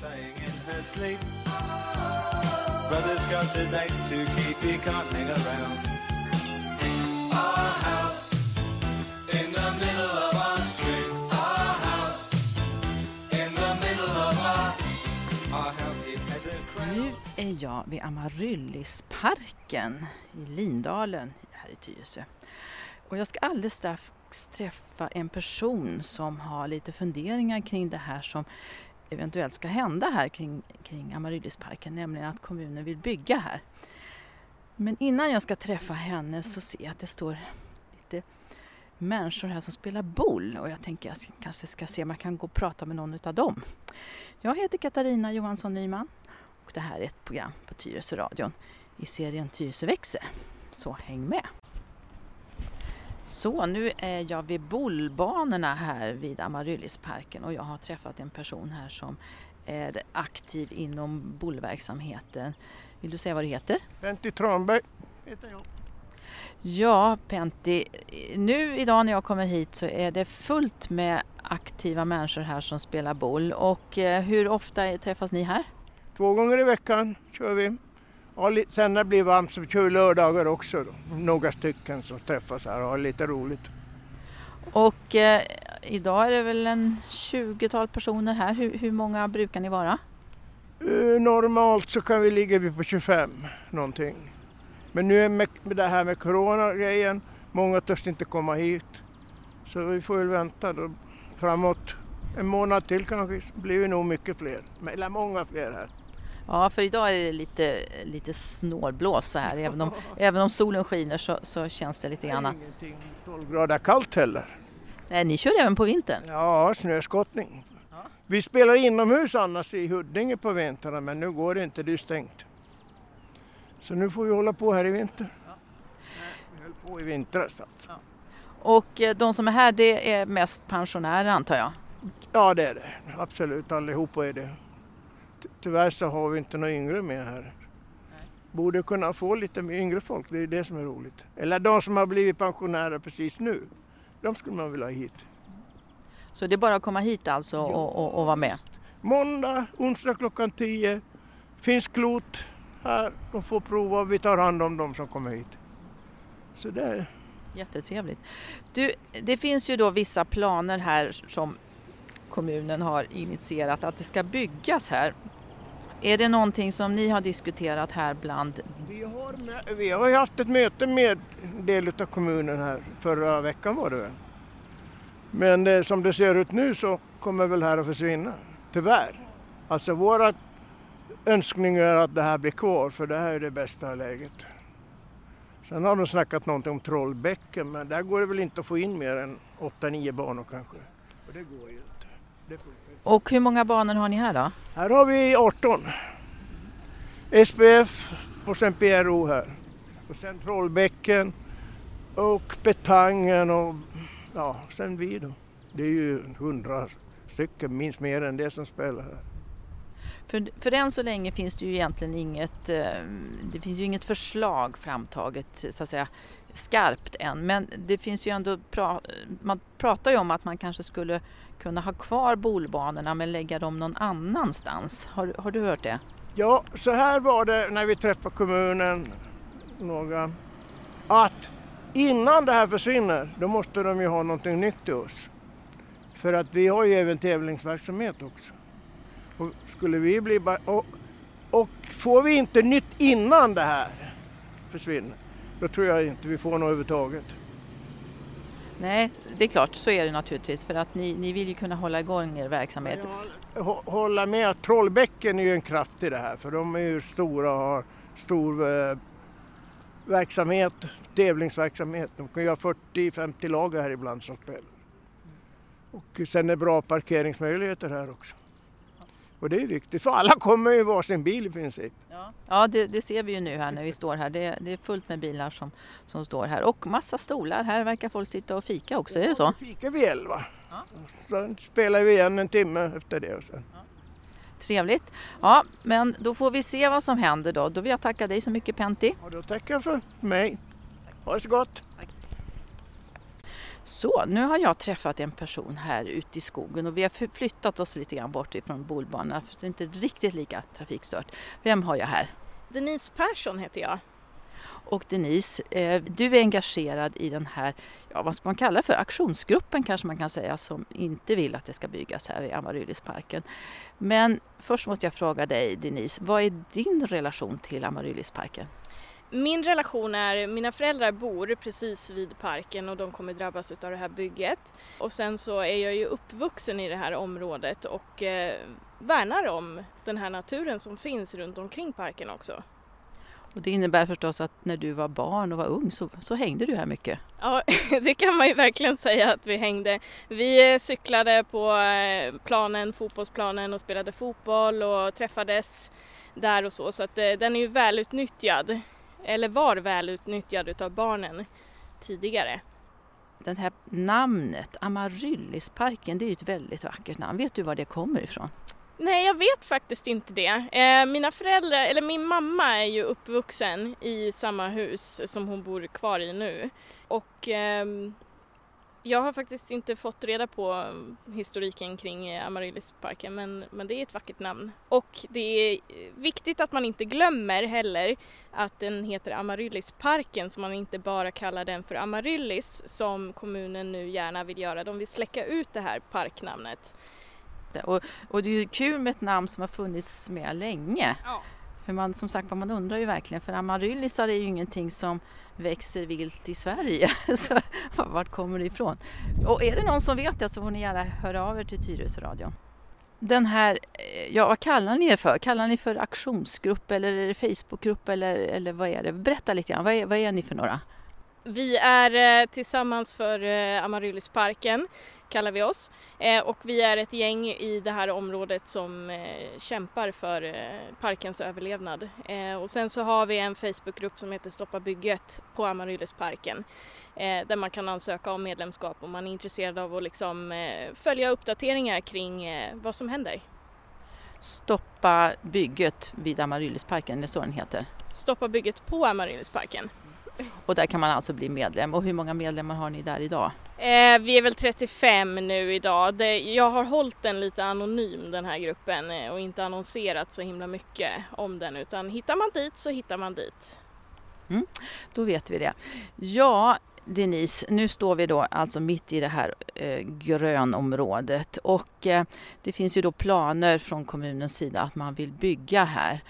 saying in her sleep. Brother's got a date to keep, he can't hang around. Our house in the middle of our street. Our house in the middle of our, our house. It has a crown. Nu är jag vid Amaryllisparken i Lindalen här i Tyresö. Och jag ska alldeles strax träffa en person som har lite funderingar kring det här som eventuellt ska hända här kring, kring Amaryllisparken, nämligen att kommunen vill bygga här. Men innan jag ska träffa henne så ser jag att det står lite människor här som spelar boll och jag tänker att jag kanske ska se om jag kan gå och prata med någon av dem. Jag heter Katarina Johansson Nyman och det här är ett program på Tyresö radion i serien Tyresö växer. Så häng med! Så nu är jag vid bollbanorna här vid Amaryllisparken och jag har träffat en person här som är aktiv inom bollverksamheten. Vill du säga vad du heter? Pentti Tranberg heter jag. Ja, Pentti. Nu idag när jag kommer hit så är det fullt med aktiva människor här som spelar boll. Och eh, hur ofta träffas ni här? Två gånger i veckan kör vi. Li- sen när det blir varmt så kör vi lördagar också. Då. Några stycken som träffas här och har lite roligt. Och eh, idag är det väl en 20-tal personer här. Hur, hur många brukar ni vara? Eh, normalt så kan vi ligga på 25 någonting. Men nu är med, med det här med corona-grejen, många törs inte komma hit. Så vi får väl vänta då. Framåt en månad till kanske så blir vi nog mycket fler. Eller många fler här. Ja, för idag är det lite, lite snålblås så här. Även om, även om solen skiner så, så känns det lite Det är grann. ingenting 12 grader kallt heller. Nej, ni kör även på vintern? Ja, snöskottning. Ja. Vi spelar inomhus annars i Huddinge på vintrarna men nu går det inte, det är stängt. Så nu får vi hålla på här i vinter. Vi höll på i vintras alltså. Och eh, de som är här det är mest pensionärer antar jag? Ja det är det, absolut allihopa är det. Ty- Tyvärr så har vi inte några yngre med här. Borde kunna få lite yngre folk, det är det som är roligt. Eller de som har blivit pensionärer precis nu. De skulle man vilja ha hit. Så det är bara att komma hit alltså och, och, och vara med? Måndag, onsdag klockan 10. Finns klot här. De får prova. Vi tar hand om dem som kommer hit. Så det är Jättetrevligt. Du, det finns ju då vissa planer här som kommunen har initierat att det ska byggas här. Är det någonting som ni har diskuterat här bland... vi har, vi har ju haft ett möte med en del av kommunen här. Förra veckan var det väl. Men det, som det ser ut nu så kommer väl här att försvinna. Tyvärr. Alltså våra önskningar är att det här blir kvar för det här är det bästa läget. Sen har de snackat någonting om Trollbäcken men där går det väl inte att få in mer än 8-9 banor kanske. Och det går ju inte. Det får... Och hur många banor har ni här då? Här har vi 18. SPF och sen PRO här. Och sen Trollbäcken och Betangen och ja, sen vi då. Det är ju hundra stycken, minst mer än det som spelar här. För, för än så länge finns det ju egentligen inget, eh, det finns ju inget förslag framtaget så att säga skarpt än. Men det finns ju ändå, pra, man pratar ju om att man kanske skulle kunna ha kvar bolbanorna men lägga dem någon annanstans. Har, har du hört det? Ja, så här var det när vi träffade kommunen, några, att innan det här försvinner, då måste de ju ha någonting nytt till oss. För att vi har ju även tävlingsverksamhet också. Och skulle vi bli och, och får vi inte nytt innan det här försvinner, då tror jag inte vi får något överhuvudtaget. Nej, det är klart, så är det naturligtvis för att ni, ni vill ju kunna hålla igång er verksamhet. Jag hå- hålla med Trollbäcken är ju en kraft i det här för de är ju stora och har stor eh, verksamhet, tävlingsverksamhet. De kan ju ha 40-50 lag här ibland som spelar. Och sen är bra parkeringsmöjligheter här också. Och det är viktigt för alla kommer ju varsin bil i princip. Ja, ja det, det ser vi ju nu här när vi står här. Det, det är fullt med bilar som, som står här och massa stolar. Här verkar folk sitta och fika också, är det så? Vi fikar vid elva. Ja. Sen spelar vi igen en timme efter det. Och sen. Trevligt. Ja, men då får vi se vad som händer då. Då vill jag tacka dig så mycket Pentti. Och då tackar jag för mig. Ha det så gott! Så, nu har jag träffat en person här ute i skogen och vi har förflyttat oss lite grann bort ifrån bolbanan för det är inte riktigt lika trafikstört. Vem har jag här? Denise Persson heter jag. Och Denise, eh, du är engagerad i den här, ja vad ska man kalla det för, aktionsgruppen kanske man kan säga som inte vill att det ska byggas här vid Amaryllisparken. Men först måste jag fråga dig Denise, vad är din relation till Amaryllisparken? Min relation är, mina föräldrar bor precis vid parken och de kommer drabbas av det här bygget. Och sen så är jag ju uppvuxen i det här området och eh, värnar om den här naturen som finns runt omkring parken också. Och det innebär förstås att när du var barn och var ung så, så hängde du här mycket? Ja, det kan man ju verkligen säga att vi hängde. Vi cyklade på eh, planen, fotbollsplanen och spelade fotboll och träffades där och så. Så att eh, den är ju välutnyttjad, eller var välutnyttjad utav barnen tidigare. Det här namnet, Amaryllisparken, det är ju ett väldigt vackert namn. Vet du var det kommer ifrån? Nej, jag vet faktiskt inte det. Eh, mina föräldrar, eller min mamma är ju uppvuxen i samma hus som hon bor kvar i nu. Och eh, jag har faktiskt inte fått reda på historiken kring Amaryllisparken men, men det är ett vackert namn. Och det är viktigt att man inte glömmer heller att den heter Amaryllisparken så man inte bara kallar den för Amaryllis som kommunen nu gärna vill göra. De vill släcka ut det här parknamnet. Och, och det är ju kul med ett namn som har funnits med länge. Ja. För man, som sagt man undrar ju verkligen, för amaryllisar är ju ingenting som växer vilt i Sverige. så vart kommer det ifrån? Och är det någon som vet det så får ni gärna höra av er till Tyresöradion. Den här, eh, ja vad kallar ni er för? Kallar ni för aktionsgrupp eller är det Facebookgrupp eller, eller vad är det? Berätta lite grann, vad är, vad är ni för några? Vi är eh, tillsammans för eh, Amaryllisparken kallar vi oss eh, och vi är ett gäng i det här området som kämpar för parkens överlevnad. Och sen så har vi en Facebookgrupp som heter Stoppa bygget på Amaryllisparken där man kan ansöka om medlemskap om man är intresserad av att liksom följa uppdateringar kring vad som händer. Stoppa bygget vid Amaryllisparken, det är så den heter? Stoppa bygget på Amaryllisparken. Och där kan man alltså bli medlem. Och hur många medlemmar har ni där idag? Eh, vi är väl 35 nu idag. Det, jag har hållit den lite anonym den här gruppen eh, och inte annonserat så himla mycket om den utan hittar man dit så hittar man dit. Mm, då vet vi det. Ja, Denise, nu står vi då alltså mitt i det här eh, grönområdet och eh, det finns ju då planer från kommunens sida att man vill bygga här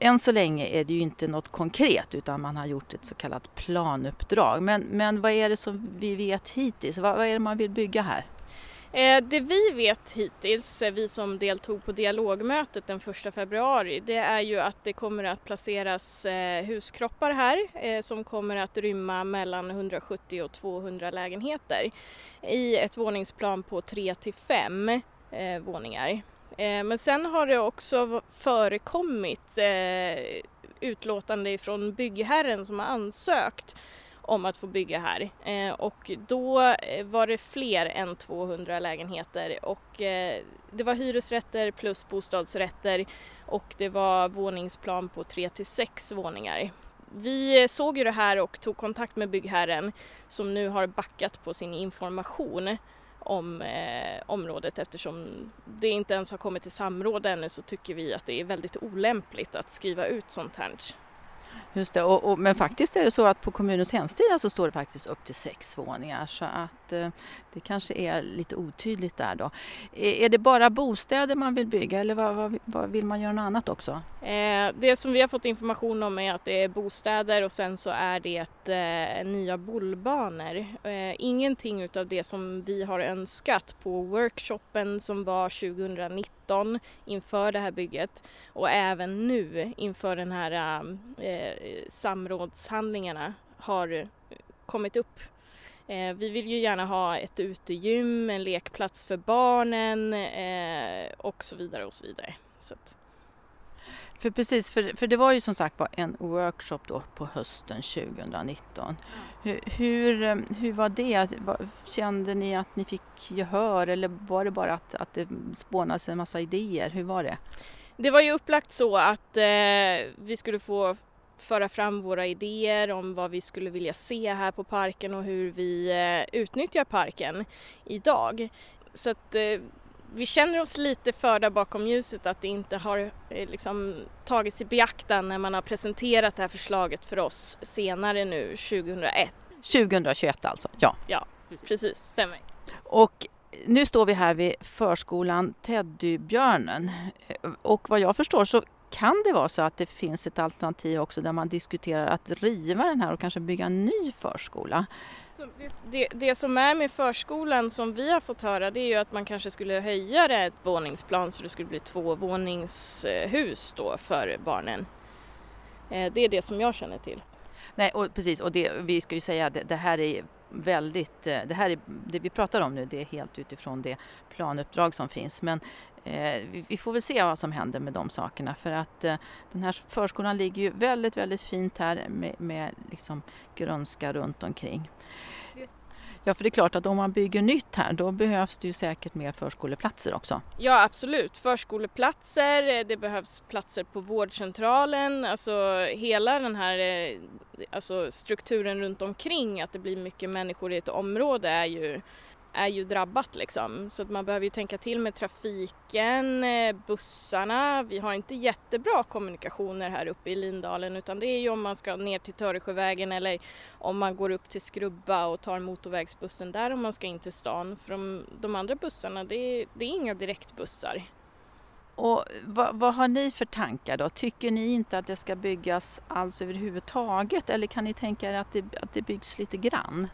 än så länge är det ju inte något konkret utan man har gjort ett så kallat planuppdrag. Men, men vad är det som vi vet hittills? Vad, vad är det man vill bygga här? Eh, det vi vet hittills, eh, vi som deltog på dialogmötet den 1 februari, det är ju att det kommer att placeras eh, huskroppar här som kommer att rymma mellan 170 och 200 lägenheter i ett våningsplan på 3 till 5 våningar. Eh, men sen har det också förekommit eh, utlåtande ifrån byggherren som har ansökt om att få bygga här eh, och då var det fler än 200 lägenheter och det var hyresrätter plus bostadsrätter och det var våningsplan på 3 till 6 våningar. Vi såg ju det här och tog kontakt med byggherren som nu har backat på sin information om eh, området eftersom det inte ens har kommit till samråd ännu så tycker vi att det är väldigt olämpligt att skriva ut sånt här. Just det, och, och, men faktiskt är det så att på kommunens hemsida så står det faktiskt upp till sex våningar så att eh, det kanske är lite otydligt där då. Är, är det bara bostäder man vill bygga eller vad, vad, vad vill man göra något annat också? Eh, det som vi har fått information om är att det är bostäder och sen så är det eh, nya bollbanor. Eh, ingenting utav det som vi har önskat på workshopen som var 2019 inför det här bygget och även nu inför den här eh, eh, samrådshandlingarna har kommit upp. Eh, vi vill ju gärna ha ett utegym, en lekplats för barnen eh, och så vidare och så vidare. Så att... För precis, för, för det var ju som sagt var en workshop då på hösten 2019. Mm. Hur, hur, eh, hur var det? Kände ni att ni fick gehör eller var det bara att, att det spånades en massa idéer? Hur var det? Det var ju upplagt så att eh, vi skulle få föra fram våra idéer om vad vi skulle vilja se här på parken och hur vi eh, utnyttjar parken idag. Så att eh, vi känner oss lite förda bakom ljuset att det inte har eh, liksom, tagits i beaktan när man har presenterat det här förslaget för oss senare nu 2001. 2021 alltså, ja. Ja, precis, stämmer. Och nu står vi här vid förskolan Teddybjörnen och vad jag förstår så kan det vara så att det finns ett alternativ också där man diskuterar att riva den här och kanske bygga en ny förskola. Det, det, som är med förskolan som vi har fått höra det är ju att man kanske skulle höja det ett våningsplan så det skulle bli tvåvåningshus då för barnen. Eh, det är det som jag känner till. Nej, och precis, och det, vi ska ju säga att det, det här är väldigt, eh, det här är, det vi pratar om nu det är helt utifrån det planuppdrag som finns men eh, vi, vi, får väl se vad som händer med de sakerna för att eh, den här förskolan ligger ju väldigt, väldigt fint här med, med liksom grönska runt omkring. Ja, för det är klart att om man bygger nytt här då behövs det ju säkert mer förskoleplatser också. Ja, absolut. Förskoleplatser, eh, det behövs platser på vårdcentralen, alltså hela den här eh, alltså strukturen runt omkring att det blir mycket människor i ett område är ju är ju drabbat liksom. Så att man behöver ju tänka till med trafiken, eh, bussarna. Vi har inte jättebra kommunikationer här uppe i Lindalen utan det är ju om man ska ner till Töresjövägen eller om man går upp till Skrubba och tar motorvägsbussen där om man ska in till stan. För de, de andra bussarna, det är, det är inga direktbussar. Och vad, vad, har ni för tankar då? Tycker ni inte att det ska byggas alls överhuvudtaget eller kan ni tänka er att det, att det byggs lite grann?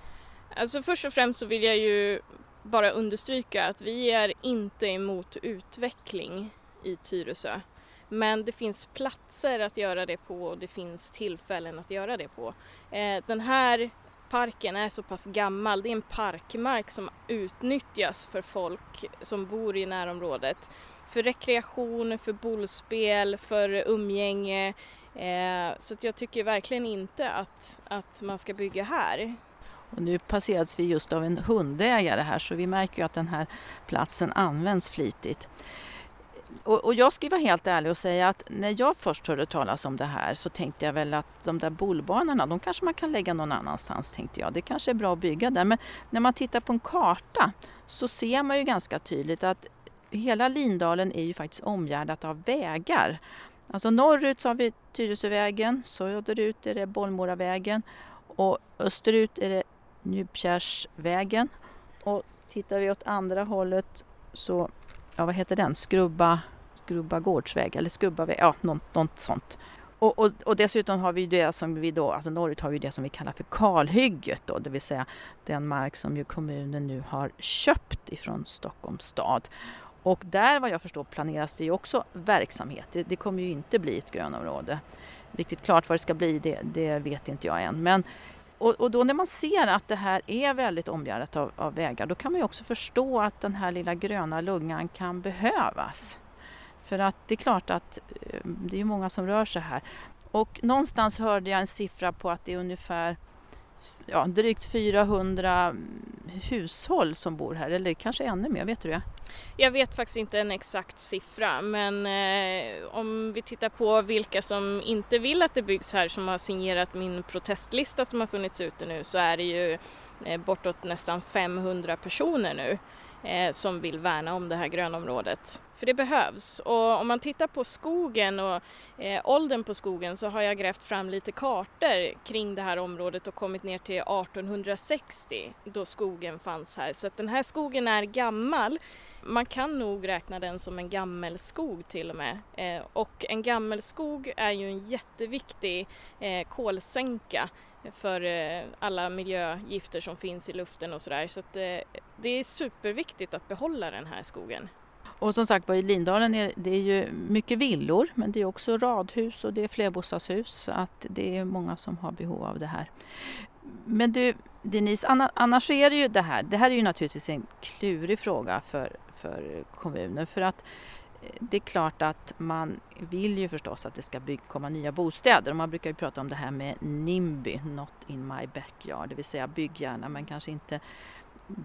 Alltså först och främst så vill jag ju bara understryka att vi är inte emot utveckling i Tyresö. Men det finns platser att göra det på och det finns tillfällen att göra det på. Eh, den här parken är så pass gammal, det är en parkmark som utnyttjas för folk som bor i närområdet. För rekreation, för bollspel, för umgänge. Eh, så jag tycker verkligen inte att, att man ska bygga här. Och nu passerades vi just av en hundägare här så vi märker ju att den här platsen används flitigt. Och, och, jag ska vara helt ärlig och säga att när jag först hörde talas om det här så tänkte jag väl att de där bolbanorna, de kanske man kan lägga någon annanstans tänkte jag. Det kanske är bra att bygga där. Men när man tittar på en karta så ser man ju ganska tydligt att hela Lindalen är ju faktiskt omgärdat av vägar. Alltså norrut så har vi Tyresövägen, söderut är det Bollmoravägen och österut är det Njupkärsvägen. Och tittar vi åt andra hållet så, ja vad heter den, Skrubba, Skrubba gårdsväg eller Skrubbaväg, ja något, något sånt. Och, och, och, dessutom har vi det som vi då, alltså norrut har vi det som vi kallar för kalhygget då, det vill säga den mark som ju kommunen nu har köpt ifrån Stockholms stad. Och där vad jag förstår planeras det ju också verksamhet. Det, det kommer ju inte bli ett grönområde. Riktigt klart vad det ska bli, det, det vet inte jag än. Men och, och, då när man ser att det här är väldigt omgärdat av, av, vägar då kan man ju också förstå att den här lilla gröna lungan kan behövas. För att det är klart att eh, det är många som rör sig här. Och någonstans hörde jag en siffra på att det är ungefär ja, drygt 400 mm, hushåll som bor här, eller kanske ännu mer, vet du det? Jag vet faktiskt inte en exakt siffra men eh, om vi tittar på vilka som inte vill att det byggs här som har signerat min protestlista som har funnits ute nu så är det ju eh, bortåt nästan 500 personer nu eh, som vill värna om det här grönområdet. För det behövs. Och om man tittar på skogen och eh, åldern på skogen så har jag grävt fram lite kartor kring det här området och kommit ner till 1860 då skogen fanns här. Så att den här skogen är gammal. Man kan nog räkna den som en gammelskog till och med. Eh, och en gammelskog är ju en jätteviktig eh, kolsänka för eh, alla miljögifter som finns i luften och sådär. Så att eh, det är superviktigt att behålla den här skogen. Och som sagt var i Lindalen är det är ju mycket villor men det är också radhus och det är flerbostadshus så att det är många som har behov av det här. Men du Denise, annars är det ju det här, det här är ju naturligtvis en klurig fråga för, för kommunen för att eh, det är klart att man vill ju förstås att det ska komma nya bostäder. Och man brukar ju prata om det här med NIMBY, Not in my backyard, det vill säga bygg gärna men kanske inte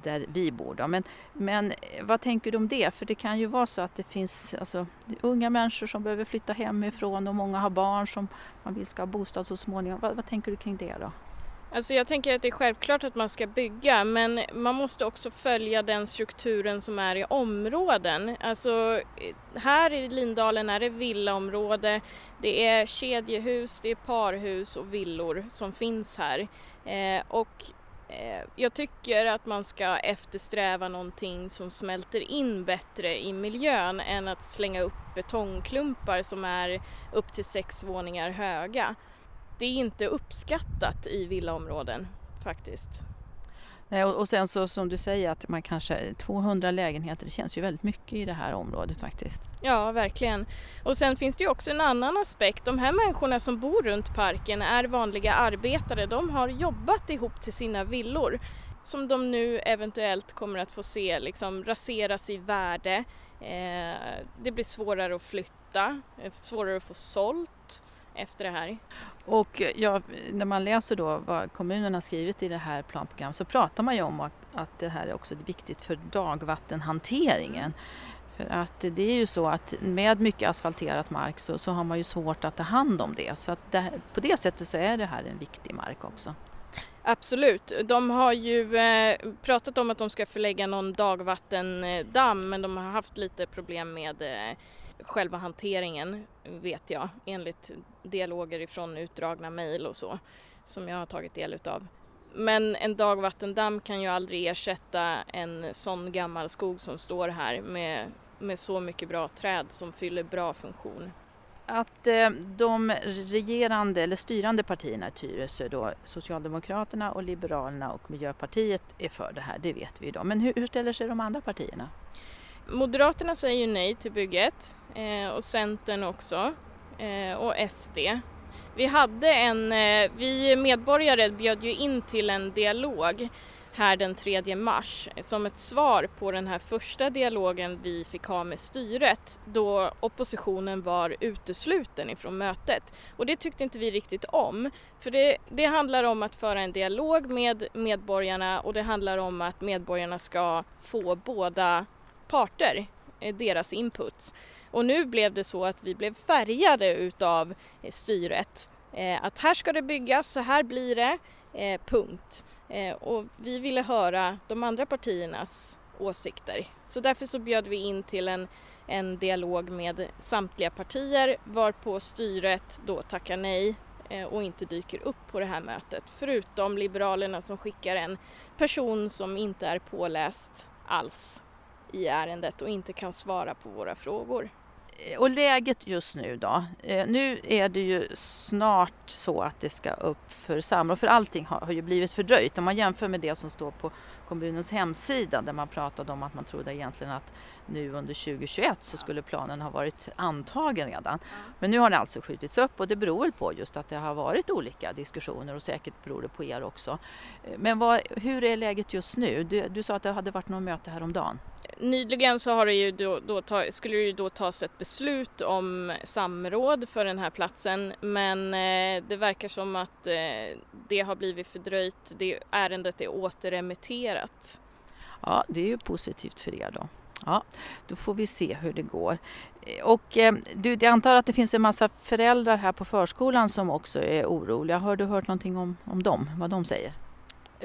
där vi bor. Då. Men, men eh, vad tänker du om det? För det kan ju vara så att det finns alltså, det unga människor som behöver flytta hemifrån och många har barn som man vill ska ha bostad så småningom. Vad, vad tänker du kring det då? Alltså jag tänker att det är självklart att man ska bygga men man måste också följa den strukturen som är i områden. Alltså eh, här i Lindalen är det villaområde, det är kedjehus, det är parhus och villor som finns här. Eh, och Eh, jag tycker att man ska eftersträva någonting som smälter in bättre i miljön än att slänga upp betongklumpar som är upp till sex våningar höga det är inte uppskattat i villaområden faktiskt. Nej, och sen så som du säger att man kanske 200 lägenheter, det känns ju väldigt mycket i det här området faktiskt. Ja, verkligen. Och sen finns det ju också en annan aspekt. De här människorna som bor runt parken är vanliga arbetare. De har jobbat ihop till sina villor som de nu eventuellt kommer att få se liksom raseras i värde. Eh, det blir svårare att flytta, eh, svårare att få sålt efter det här. Och ja, när man läser då vad kommunen har skrivit i det här planprogrammet så pratar man ju om att det här är också viktigt för dagvattenhanteringen. För att det är ju så att med mycket asfalterat mark så, så har man ju svårt att ta hand om det. Så att det, på det sättet så är det här en viktig mark också. Absolut. De har ju eh, pratat om att de ska förlägga någon dagvattendamm men de har haft lite problem med eh, själva hanteringen vet jag enligt dialoger ifrån utdragna mejl och så som jag har tagit del utav. Men en dagvattendamm kan ju aldrig ersätta en sån gammal skog som står här med, med så mycket bra träd som fyller bra funktion. Att eh, de regerande eller styrande partierna i Tyresö, då, Socialdemokraterna och Liberalerna och Miljöpartiet är för det här, det vet vi idag. Men hur, hur ställer sig de andra partierna? Moderaterna säger ju nej till bygget Eh, och Centern också eh, och SD. Vi hade en, eh, vi medborgare bjöd ju in till en dialog här den 3 mars eh, som ett svar på den här första dialogen vi fick ha med styret då oppositionen var utesluten ifrån mötet. Och det tyckte inte vi riktigt om. För det, det handlar om att föra en dialog med medborgarna och det handlar om att medborgarna ska få båda parter, eh, deras input. Och nu blev det så att vi blev färgade utav eh, styret. Eh, att här ska det byggas, så här blir det, eh, punkt. Och vi ville höra de andra partiernas åsikter. Så därför så bjöd vi in till en, en dialog med samtliga partier varpå styret då tackar nej och inte dyker upp på det här mötet. Förutom Liberalerna som skickar en person som inte är påläst alls i ärendet och inte kan svara på våra frågor. Eh, och läget just nu då? Eh, nu är det ju snart så att det ska upp för samråd, för allting har, har ju blivit fördröjt. Om man jämför med det som står på kommunens hemsida där man pratade om att man trodde egentligen att nu under 2021 så skulle planen ha varit antagen redan. Men nu har det alltså skjutits upp och det beror väl på just att det har varit olika diskussioner och säkert beror det på er också. Eh, men vad, hur är läget just nu? Du, du sa att det hade varit något möte häromdagen. Nyligen så har det ju då, då ta, skulle det ju då tas ett beslut om samråd för den här platsen men eh, det verkar som att eh, det har blivit fördröjt. Det, ärendet är återremitterat. Ja, det är ju positivt för er då. Ja, då får vi se hur det går. Eh, och eh, du, jag antar att det finns en massa föräldrar här på förskolan som också är oroliga. Har du hört någonting om, om dem, vad de säger?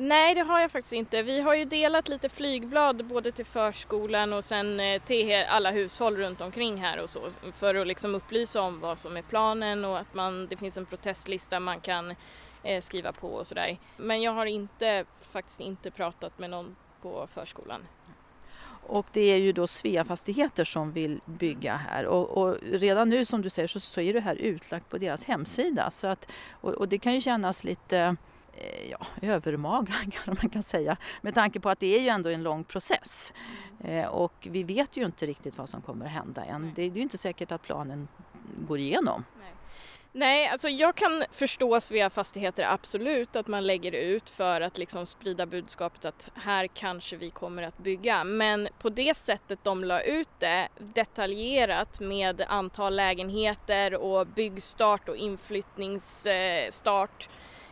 Nej, det har jag faktiskt inte. Vi har ju delat lite flygblad både till förskolan och sen eh, till alla hushåll runt omkring här och så för att liksom upplysa om vad som är planen och att man, det finns en protestlista man kan eh, skriva på och sådär. Men jag har inte, faktiskt inte pratat med någon på förskolan. Och det är ju då Svea Fastigheter som vill bygga här och, och, redan nu som du säger så, så är det här utlagt på deras hemsida så att, och, och det kan ju kännas lite Eh, ja, övermaga kan man kan säga med tanke på att det är ju ändå en lång process. Eh, och vi vet ju inte riktigt vad som kommer att hända än. Det är ju inte säkert att planen går igenom. Nej. Nej, alltså jag kan förstå Svea Fastigheter absolut att man lägger ut för att liksom sprida budskapet att här kanske vi kommer att bygga. Men på det sättet de la ut det detaljerat med antal lägenheter och byggstart och inflyttningsstart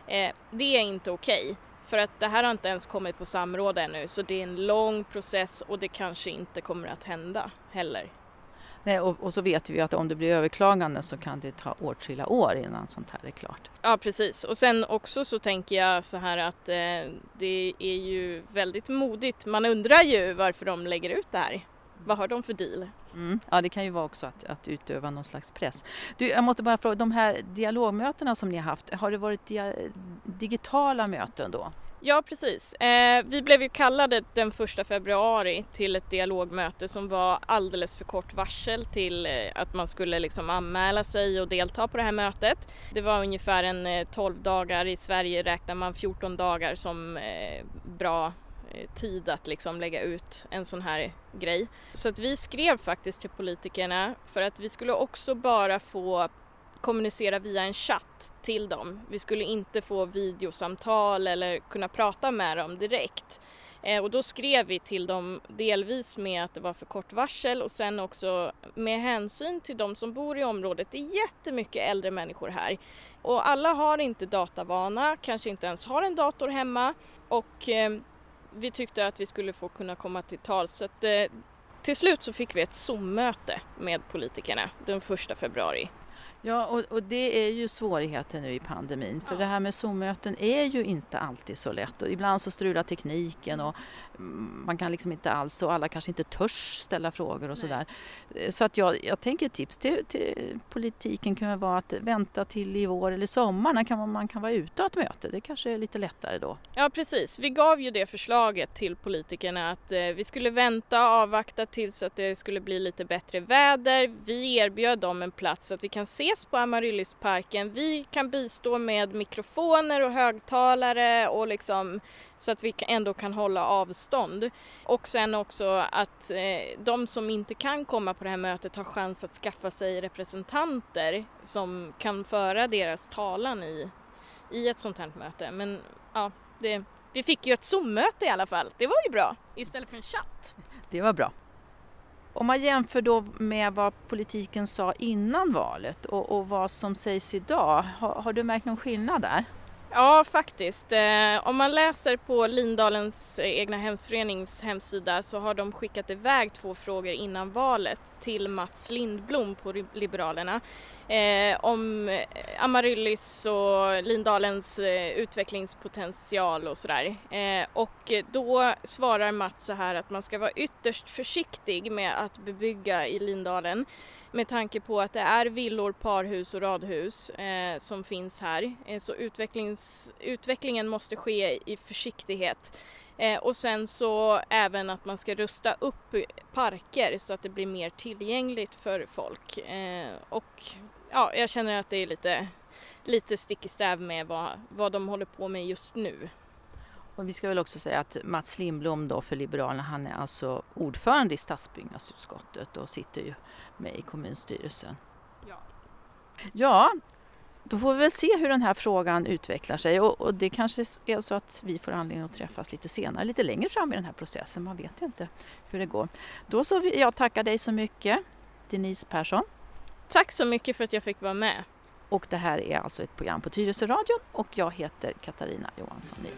Eh, det är inte okej. Okay. För att det här har inte ens kommit på samråd ännu så det är en lång process och det kanske inte kommer att hända heller. Nej, och, och så vet vi att om det blir överklaganden så kan det ta åtskilliga år innan sånt här är klart. Ja precis och sen också så tänker jag så här att eh, det är ju väldigt modigt. Man undrar ju varför de lägger ut det här. Vad har de för deal? Mm. Ja, det kan ju vara också att, att utöva någon slags press. Du, jag måste bara fråga, de här dialogmötena som ni har haft, har det varit dia digitala möten då? Ja precis. Eh, vi blev ju kallade den första februari till ett dialogmöte som var alldeles för kort varsel till eh, att man skulle liksom anmäla sig och delta på det här mötet. Det var ungefär en eh, 12 dagar, i Sverige räknar man 14 dagar som eh, bra eh, Eh, tid att liksom lägga ut en sån här grej. Så att vi skrev faktiskt till politikerna för att vi skulle också bara få kommunicera via en chatt till dem. Vi skulle inte få videosamtal eller kunna prata med dem direkt. Eh, och då skrev vi till dem delvis med att det var för kort varsel och sen också med hänsyn till de som bor i området. Det är jättemycket äldre människor här och alla har inte datavana, kanske inte ens har en dator hemma och eh, vi tyckte att vi skulle få kunna komma till tal så att eh, till slut så fick vi ett Zoom-möte med politikerna den första februari. Ja, och, och, det är ju svårigheter nu i pandemin. För det här med Zoom-möten är ju inte alltid så lätt. Och ibland så strular tekniken och man kan liksom inte alls och alla kanske inte törs ställa frågor och sådär. Så att jag, jag tänker tips till, till politiken kan vara att vänta till i vår eller sommar när kan man, man kan vara ute och ett möte. Det kanske är lite lättare då. Ja precis, vi gav ju det förslaget till politikerna att eh, vi skulle vänta och avvakta tills att det skulle bli lite bättre väder. Vi erbjöd dem en plats så att vi kan res på Amaryllisparken. Vi kan bistå med mikrofoner och högtalare och liksom så att vi ändå kan hålla avstånd. Och sen också att eh, de som inte kan komma på det här mötet har chans att skaffa sig representanter som kan föra deras talan i, i ett sånt här möte. Men ja, det, vi fick ju ett Zoom-möte i alla fall. Det var ju bra istället för en chatt. Det var bra. Om man jämför då med vad politiken sa innan valet och, och vad som sägs idag, har, har du märkt någon skillnad där? Ja, faktiskt. Eh, om man läser på Lindalens eh, egna hemsförenings hemsida så har de skickat iväg två frågor innan valet till Mats Lindblom på Liberalerna eh, om Amaryllis och Lindalens utvecklingspotential och sådär. Och då svarar Mats så här att man ska vara ytterst försiktig med att bebygga i Lindalen med tanke på att det är villor, parhus och radhus eh, som finns här. Eh, så utvecklingen måste ske i försiktighet. Eh, och sen så även att man ska rusta upp parker så att det blir mer tillgängligt för folk. Eh, och ja, jag känner att det är lite, lite stick i stäv med vad, vad de håller på med just nu. Och vi ska väl också säga att Mats Lindblom då för Liberalerna, han är alltså ordförande i stadsbyggnadsutskottet och sitter ju med i kommunstyrelsen. Ja. ja, då får vi väl se hur den här frågan utvecklar sig och, och, det kanske är så att vi får anledning att träffas lite senare, lite längre fram i den här processen. Man vet inte hur det går. Då så vill jag tacka dig så mycket, Denise Persson. Tack så mycket för att jag fick vara med. Och det här är alltså ett program på Tyresö Radio och jag heter Katarina Johansson Nyman.